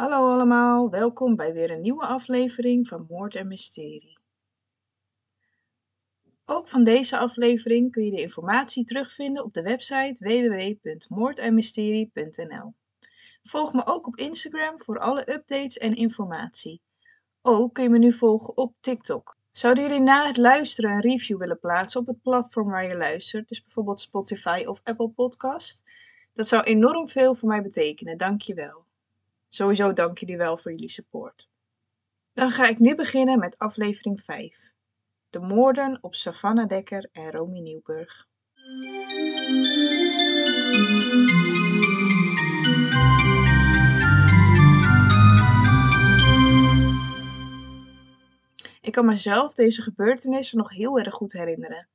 Hallo allemaal, welkom bij weer een nieuwe aflevering van Moord en Mysterie. Ook van deze aflevering kun je de informatie terugvinden op de website www.moordenmysterie.nl. Volg me ook op Instagram voor alle updates en informatie. Ook kun je me nu volgen op TikTok. Zouden jullie na het luisteren een review willen plaatsen op het platform waar je luistert, dus bijvoorbeeld Spotify of Apple Podcast? Dat zou enorm veel voor mij betekenen, dankjewel. Sowieso dank jullie wel voor jullie support. Dan ga ik nu beginnen met aflevering 5. De moorden op Savannah Dekker en Romy Nieuwburg. Ik kan mezelf deze gebeurtenissen nog heel erg goed herinneren.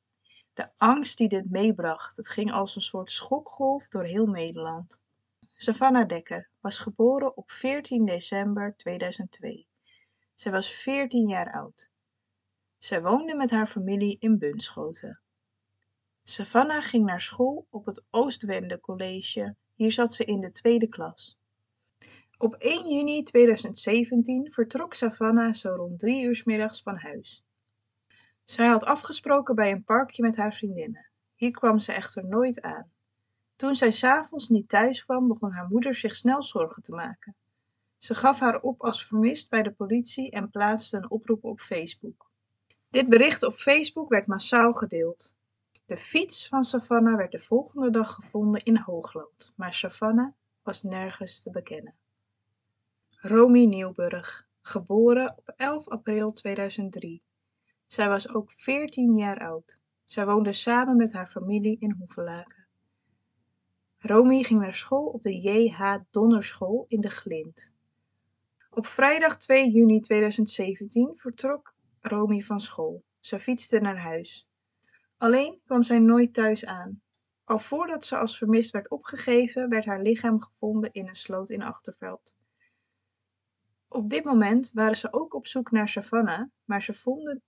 De angst die dit meebracht, het ging als een soort schokgolf door heel Nederland. Savannah Dekker was geboren op 14 december 2002. Zij was 14 jaar oud. Zij woonde met haar familie in Bunschoten. Savannah ging naar school op het Oostwende College. Hier zat ze in de tweede klas. Op 1 juni 2017 vertrok Savannah zo rond drie uur middags van huis. Zij had afgesproken bij een parkje met haar vriendinnen. Hier kwam ze echter nooit aan. Toen zij s'avonds niet thuis kwam, begon haar moeder zich snel zorgen te maken. Ze gaf haar op als vermist bij de politie en plaatste een oproep op Facebook. Dit bericht op Facebook werd massaal gedeeld. De fiets van Savannah werd de volgende dag gevonden in Hoogland, maar Savannah was nergens te bekennen. Romy Nieuwburg, geboren op 11 april 2003. Zij was ook 14 jaar oud. Zij woonde samen met haar familie in. Romy ging naar school op de J.H. Donnerschool in de Glint. Op vrijdag 2 juni 2017 vertrok Romy van school. Ze fietste naar huis. Alleen kwam zij nooit thuis aan. Al voordat ze als vermist werd opgegeven, werd haar lichaam gevonden in een sloot in Achterveld. Op dit moment waren ze ook op zoek naar Savannah, maar ze vonden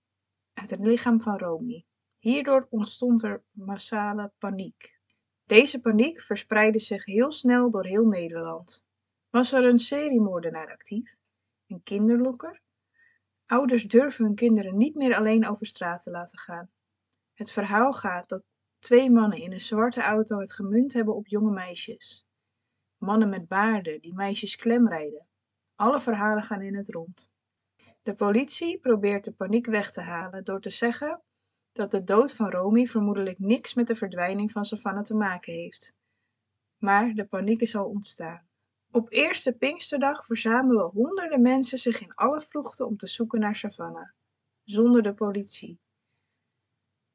het lichaam van Romy. Hierdoor ontstond er massale paniek. Deze paniek verspreidde zich heel snel door heel Nederland. Was er een seriemoordenaar actief? Een kinderlokker? Ouders durven hun kinderen niet meer alleen over straat te laten gaan. Het verhaal gaat dat twee mannen in een zwarte auto het gemunt hebben op jonge meisjes. Mannen met baarden die meisjes klemrijden. Alle verhalen gaan in het rond. De politie probeert de paniek weg te halen door te zeggen dat de dood van Romy vermoedelijk niks met de verdwijning van Savannah te maken heeft. Maar de paniek is al ontstaan. Op eerste Pinksterdag verzamelen honderden mensen zich in alle vroegte om te zoeken naar Savannah, zonder de politie.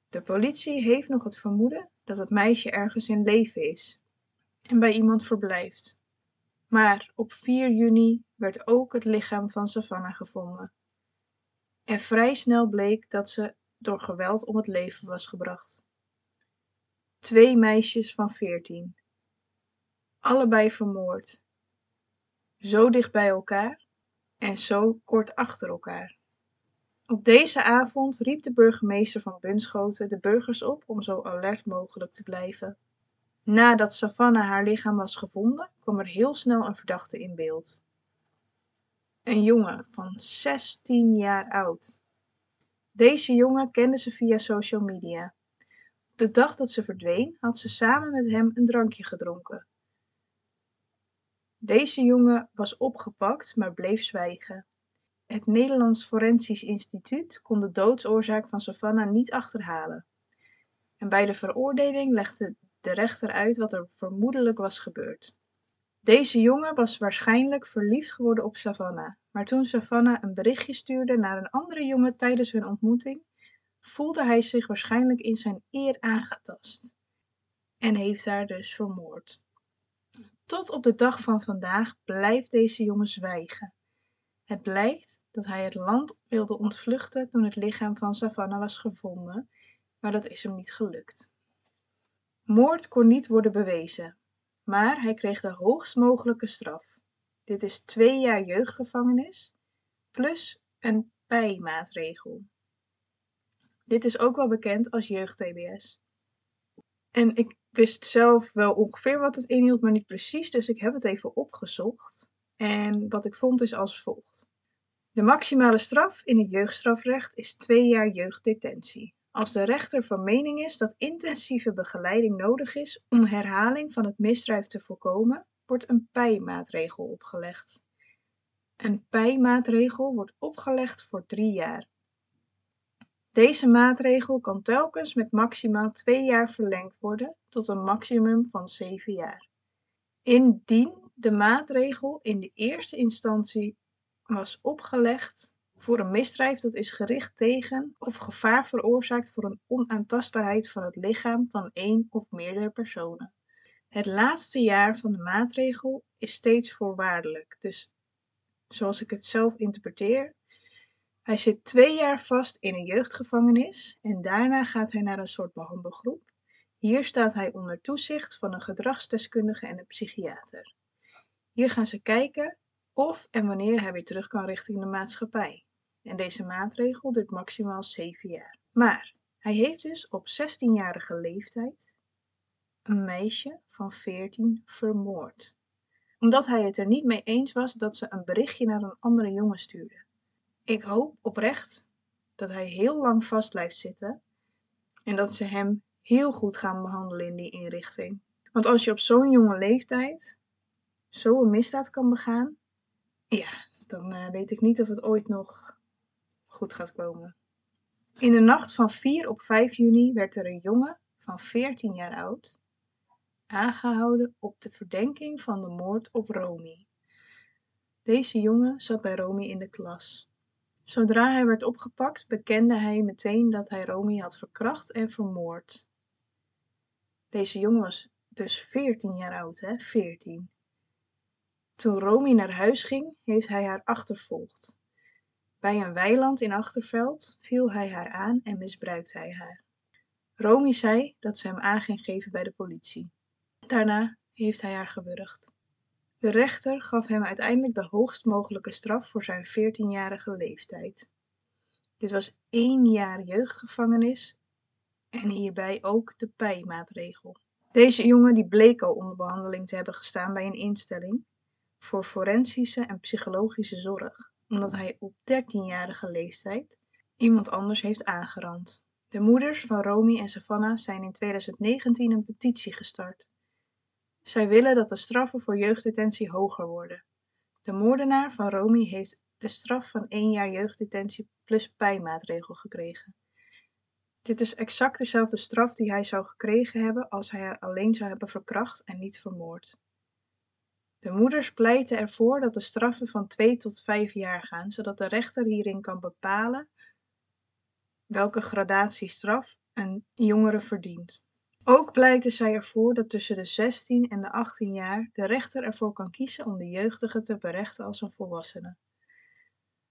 De politie heeft nog het vermoeden dat het meisje ergens in leven is en bij iemand verblijft. Maar op 4 juni werd ook het lichaam van Savannah gevonden. En vrij snel bleek dat ze door geweld om het leven was gebracht. Twee meisjes van veertien. Allebei vermoord. Zo dicht bij elkaar en zo kort achter elkaar. Op deze avond riep de burgemeester van Bunschoten de burgers op om zo alert mogelijk te blijven. Nadat Savannah haar lichaam was gevonden, kwam er heel snel een verdachte in beeld. Een jongen van 16 jaar oud. Deze jongen kende ze via social media. Op de dag dat ze verdween had ze samen met hem een drankje gedronken. Deze jongen was opgepakt, maar bleef zwijgen. Het Nederlands Forensisch Instituut kon de doodsoorzaak van Savannah niet achterhalen. En bij de veroordeling legde de rechter uit wat er vermoedelijk was gebeurd. Deze jongen was waarschijnlijk verliefd geworden op Savannah, maar toen Savannah een berichtje stuurde naar een andere jongen tijdens hun ontmoeting, voelde hij zich waarschijnlijk in zijn eer aangetast en heeft haar dus vermoord. Tot op de dag van vandaag blijft deze jongen zwijgen. Het blijkt dat hij het land wilde ontvluchten toen het lichaam van Savannah was gevonden, maar dat is hem niet gelukt. Moord kon niet worden bewezen, maar hij kreeg de hoogst mogelijke straf. Dit is twee jaar jeugdgevangenis plus een bijmaatregel. Dit is ook wel bekend als jeugd-TBS. En ik wist zelf wel ongeveer wat het inhield, maar niet precies, dus ik heb het even opgezocht. En wat ik vond is als volgt. De maximale straf in het jeugdstrafrecht is twee jaar jeugddetentie. Als de rechter van mening is dat intensieve begeleiding nodig is om herhaling van het misdrijf te voorkomen, wordt een pijmaatregel opgelegd. Een pijmaatregel wordt opgelegd voor drie jaar. Deze maatregel kan telkens met maximaal twee jaar verlengd worden tot een maximum van zeven jaar. Indien de maatregel in de eerste instantie was opgelegd voor een misdrijf dat is gericht tegen of gevaar veroorzaakt voor een onaantastbaarheid van het lichaam van één of meerdere personen. Het laatste jaar van de maatregel is steeds voorwaardelijk, dus zoals ik het zelf interpreteer, hij zit twee jaar vast in een jeugdgevangenis en daarna gaat hij naar een soort behandelgroep. Hier staat hij onder toezicht van een gedragsdeskundige en een psychiater. Hier gaan ze kijken of en wanneer hij weer terug kan richting de maatschappij. En deze maatregel duurt maximaal 7 jaar. Maar hij heeft dus op 16-jarige leeftijd een meisje van 14 vermoord. Omdat hij het er niet mee eens was dat ze een berichtje naar een andere jongen stuurde. Ik hoop oprecht dat hij heel lang vast blijft zitten en dat ze hem heel goed gaan behandelen in die inrichting. Want als je op zo'n jonge leeftijd zo'n misdaad kan begaan, ja, dan uh, weet ik niet of het ooit nog goed gaat komen. In de nacht van 4 op 5 juni werd er een jongen van 14 jaar oud aangehouden op de verdenking van de moord op Romy. Deze jongen zat bij Romy in de klas. Zodra hij werd opgepakt, bekende hij meteen dat hij Romy had verkracht en vermoord. Deze jongen was dus 14 jaar oud, hè? 14. Toen Romy naar huis ging, heeft hij haar achtervolgd. Bij een weiland in Achterveld viel hij haar aan en misbruikte hij haar. Romy zei dat ze hem aan ging geven bij de politie. Daarna heeft hij haar gewurgd. De rechter gaf hem uiteindelijk de hoogst mogelijke straf voor zijn 14-jarige leeftijd. Dit was één jaar jeugdgevangenis en hierbij ook de pijmaatregel. Deze jongen die bleek al onder behandeling te hebben gestaan bij een instelling voor forensische en psychologische zorg, omdat hij op 13-jarige leeftijd iemand anders heeft aangerand. De moeders van Romy en Savannah zijn in 2019 een petitie gestart. Zij willen dat de straffen voor jeugddetentie hoger worden. De moordenaar van Romy heeft de straf van één jaar jeugddetentie plus pijnmaatregel gekregen. Dit is exact dezelfde straf die hij zou gekregen hebben als hij haar alleen zou hebben verkracht en niet vermoord. De moeders pleiten ervoor dat de straffen van twee tot vijf jaar gaan, zodat de rechter hierin kan bepalen welke gradatie straf een jongere verdient. Ook pleiten zij ervoor dat tussen de 16 en de 18 jaar de rechter ervoor kan kiezen om de jeugdige te berechten als een volwassene.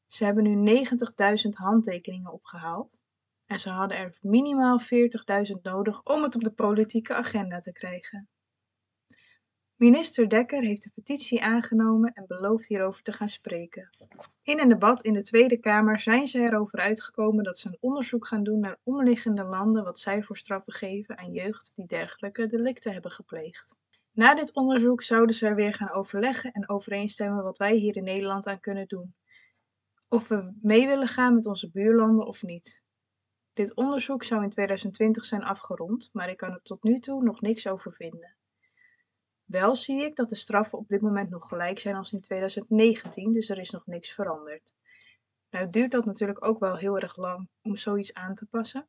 Ze hebben nu 90.000 handtekeningen opgehaald en ze hadden er minimaal 40.000 nodig om het op de politieke agenda te krijgen. Minister Dekker heeft de petitie aangenomen en belooft hierover te gaan spreken. In een debat in de Tweede Kamer zijn ze erover uitgekomen dat ze een onderzoek gaan doen naar omliggende landen wat zij voor straffen geven aan jeugd die dergelijke delicten hebben gepleegd. Na dit onderzoek zouden ze weer gaan overleggen en overeenstemmen wat wij hier in Nederland aan kunnen doen. Of we mee willen gaan met onze buurlanden of niet. Dit onderzoek zou in 2020 zijn afgerond, maar ik kan er tot nu toe nog niks over vinden. Wel zie ik dat de straffen op dit moment nog gelijk zijn als in 2019, dus er is nog niks veranderd. Nou duurt dat natuurlijk ook wel heel erg lang om zoiets aan te passen.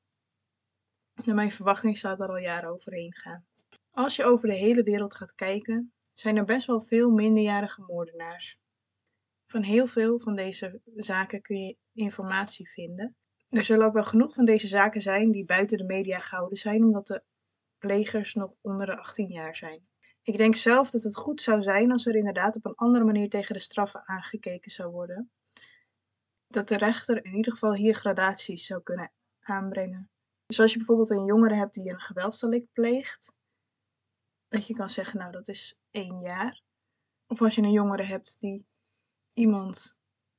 Naar mijn verwachting zou daar al jaren overheen gaan. Als je over de hele wereld gaat kijken, zijn er best wel veel minderjarige moordenaars. Van heel veel van deze zaken kun je informatie vinden. Er zullen ook wel genoeg van deze zaken zijn die buiten de media gehouden zijn, omdat de plegers nog onder de 18 jaar zijn. Ik denk zelf dat het goed zou zijn als er inderdaad op een andere manier tegen de straffen aangekeken zou worden. Dat de rechter in ieder geval hier gradaties zou kunnen aanbrengen. Dus als je bijvoorbeeld een jongere hebt die een geweldsdelict pleegt, dat je kan zeggen, nou dat is één jaar. Of als je een jongere hebt die iemand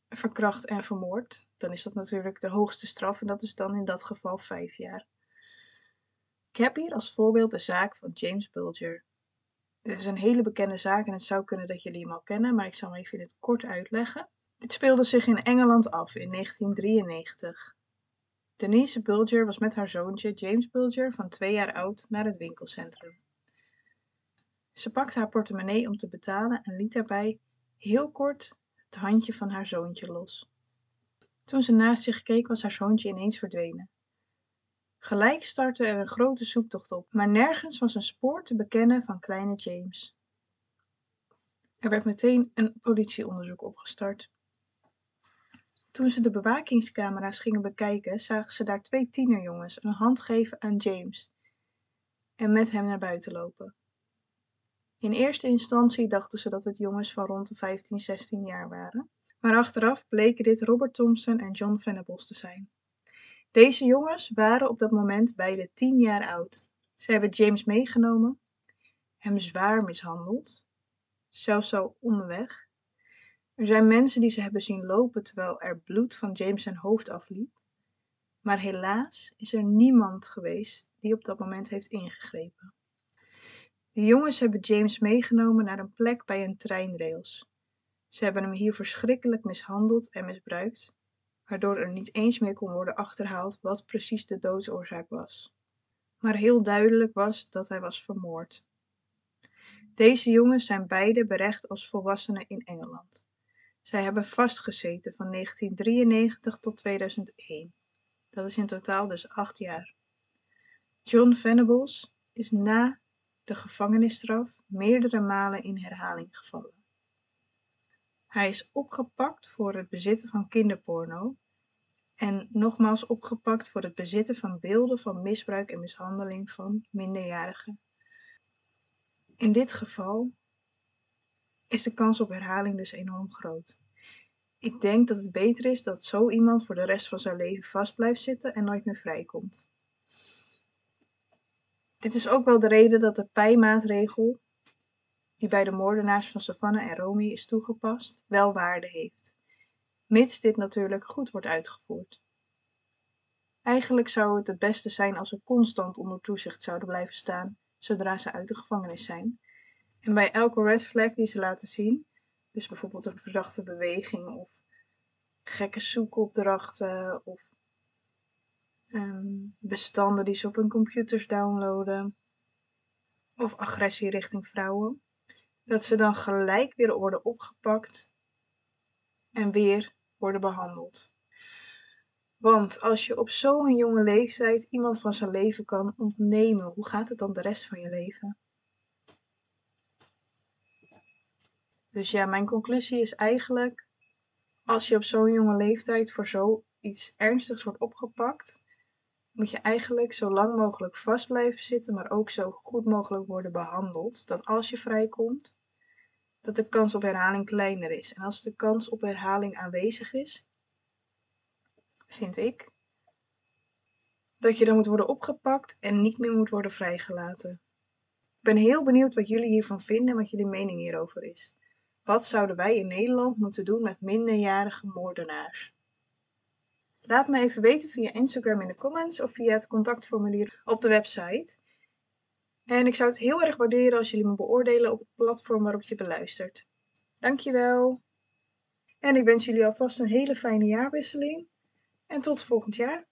verkracht en vermoordt, dan is dat natuurlijk de hoogste straf en dat is dan in dat geval vijf jaar. Ik heb hier als voorbeeld de zaak van James Bulger. Dit is een hele bekende zaak en het zou kunnen dat jullie hem al kennen, maar ik zal hem even in het kort uitleggen. Dit speelde zich in Engeland af in 1993. Denise Bulger was met haar zoontje James Bulger van twee jaar oud naar het winkelcentrum. Ze pakte haar portemonnee om te betalen en liet daarbij heel kort het handje van haar zoontje los. Toen ze naast zich keek was haar zoontje ineens verdwenen. Gelijk startte er een grote zoektocht op, maar nergens was een spoor te bekennen van kleine James. Er werd meteen een politieonderzoek opgestart. Toen ze de bewakingscamera's gingen bekijken, zagen ze daar twee tienerjongens een hand geven aan James en met hem naar buiten lopen. In eerste instantie dachten ze dat het jongens van rond de 15, 16 jaar waren, maar achteraf bleken dit Robert Thompson en John Venables te zijn. Deze jongens waren op dat moment beide 10 jaar oud. Ze hebben James meegenomen, hem zwaar mishandeld, zelfs al onderweg. Er zijn mensen die ze hebben zien lopen terwijl er bloed van James zijn hoofd afliep. Maar helaas is er niemand geweest die op dat moment heeft ingegrepen. De jongens hebben James meegenomen naar een plek bij een treinrails. Ze hebben hem hier verschrikkelijk mishandeld en misbruikt, waardoor er niet eens meer kon worden achterhaald wat precies de doodsoorzaak was. Maar heel duidelijk was dat hij was vermoord. Deze jongens zijn beide berecht als volwassenen in Engeland. Zij hebben vastgezeten van 1993 tot 2001. Dat is in totaal dus acht jaar. John Venables is na de gevangenisstraf meerdere malen in herhaling gevallen. Hij is opgepakt voor het bezitten van kinderporno en nogmaals opgepakt voor het bezitten van beelden van misbruik en mishandeling van minderjarigen. In dit geval is de kans op herhaling dus enorm groot. Ik denk dat het beter is dat zo iemand voor de rest van zijn leven vast blijft zitten en nooit meer vrijkomt. Dit is ook wel de reden dat de pijmaatregel, die bij de moordenaars van Savannah en Romy is toegepast, wel waarde heeft, mits dit natuurlijk goed wordt uitgevoerd. Eigenlijk zou het het beste zijn als ze constant onder toezicht zouden blijven staan zodra ze uit de gevangenis zijn. En bij elke red flag die ze laten zien, dus bijvoorbeeld een verdachte beweging of gekke zoekopdrachten of um, bestanden die ze op hun computers downloaden of agressie richting vrouwen, dat ze dan gelijk weer worden opgepakt en weer worden behandeld. Want als je op zo'n jonge leeftijd iemand van zijn leven kan ontnemen, hoe gaat het dan de rest van je leven? Dus ja, mijn conclusie is eigenlijk: als je op zo'n jonge leeftijd voor zoiets ernstigs wordt opgepakt, moet je eigenlijk zo lang mogelijk vast blijven zitten, maar ook zo goed mogelijk worden behandeld. Dat als je vrijkomt, dat de kans op herhaling kleiner is. En als de kans op herhaling aanwezig is, vind ik, dat je dan moet worden opgepakt en niet meer moet worden vrijgelaten. Ik ben heel benieuwd wat jullie hiervan vinden en wat jullie mening hierover is. Wat zouden wij in Nederland moeten doen met minderjarige moordenaars? Laat me even weten via Instagram in de comments of via het contactformulier op de website. En ik zou het heel erg waarderen als jullie me beoordelen op het platform waarop je beluistert. Dankjewel. En ik wens jullie alvast een hele fijne jaarwisseling. En tot volgend jaar.